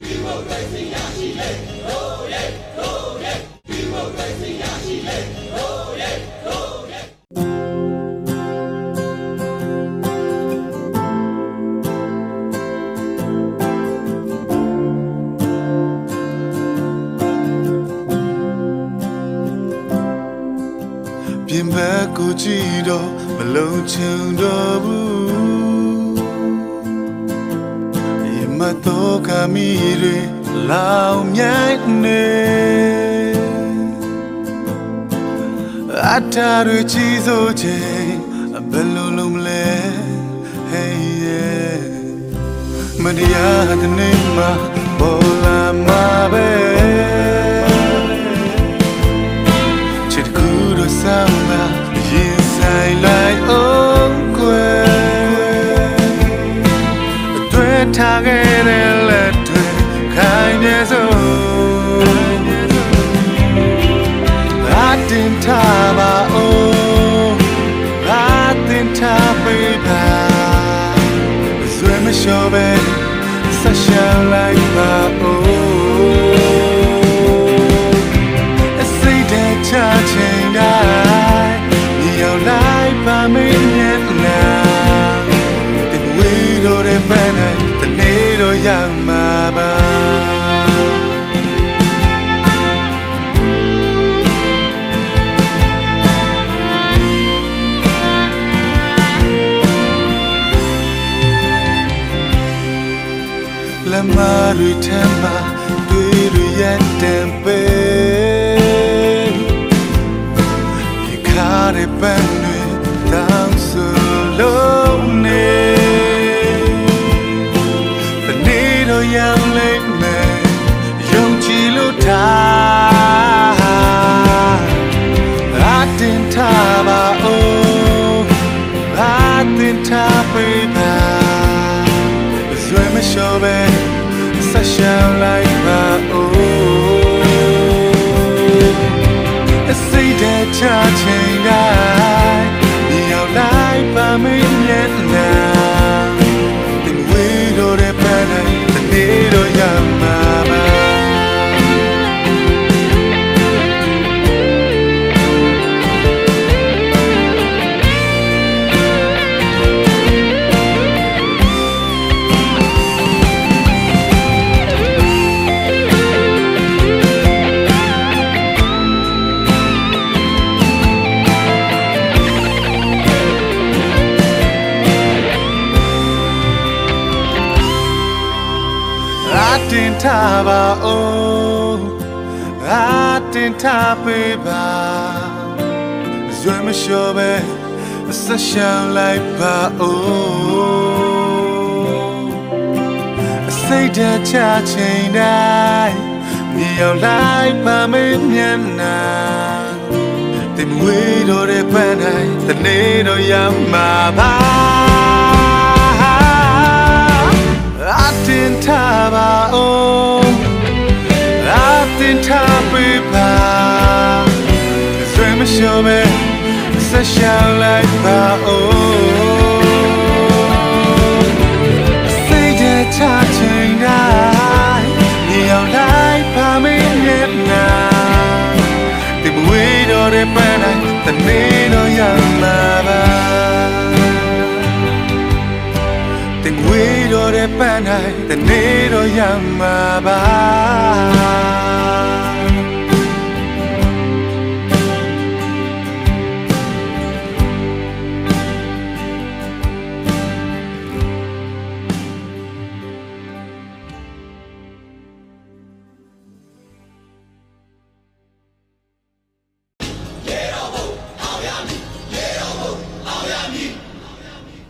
ပြင်ဘက်ကိုကြည့်တော့မလုံးချင်တော့ဘူး ဒီမတော့ကမီတွေလောင်မြိုက်နေအတားတွေကြီးစိုးချိန်ဘယ်လိုလုံးမလဲ hey yeah မတရားတဲ့နေမှာ ထားခဲ့တဲ့လက်တွေခိုင်နေစို့အတင်ထားပါအောင်အတင်ထားပေးပါဆွေမလျှော်ပဲဆက်ရှောင်းလိုက်ပါအောင်အစိတ်တဲ့ချချိန်တိုင်းညီရောက်လိုက်ပါမင်းရဲ့နာတ င်ဝေးတော့တဲ့ မလျှော်ပဲဆက်ရှောင်းလိုက်ပါ ထားပါအောင်အတင်ထားပေးပါဇွဲမလျှော်ပဲဆက်ရှောင်းလိုက်ပါအောင်အစိတ်တချချိန်တိုင်းမြေရောက်လိုက်ပါမင်းမျက်နှာတင်ဝေးတော့တဲ့ပန်းတိုင်းတနေ့တော့ရမှာပါ Swim show me Such a like my own Say that touching night Neon light by me yet now The weight of the pen The need of your mother တင်ဝေးတော့တဲ့ပန်းတိုင်းတနေ့တော့ရမှာပါ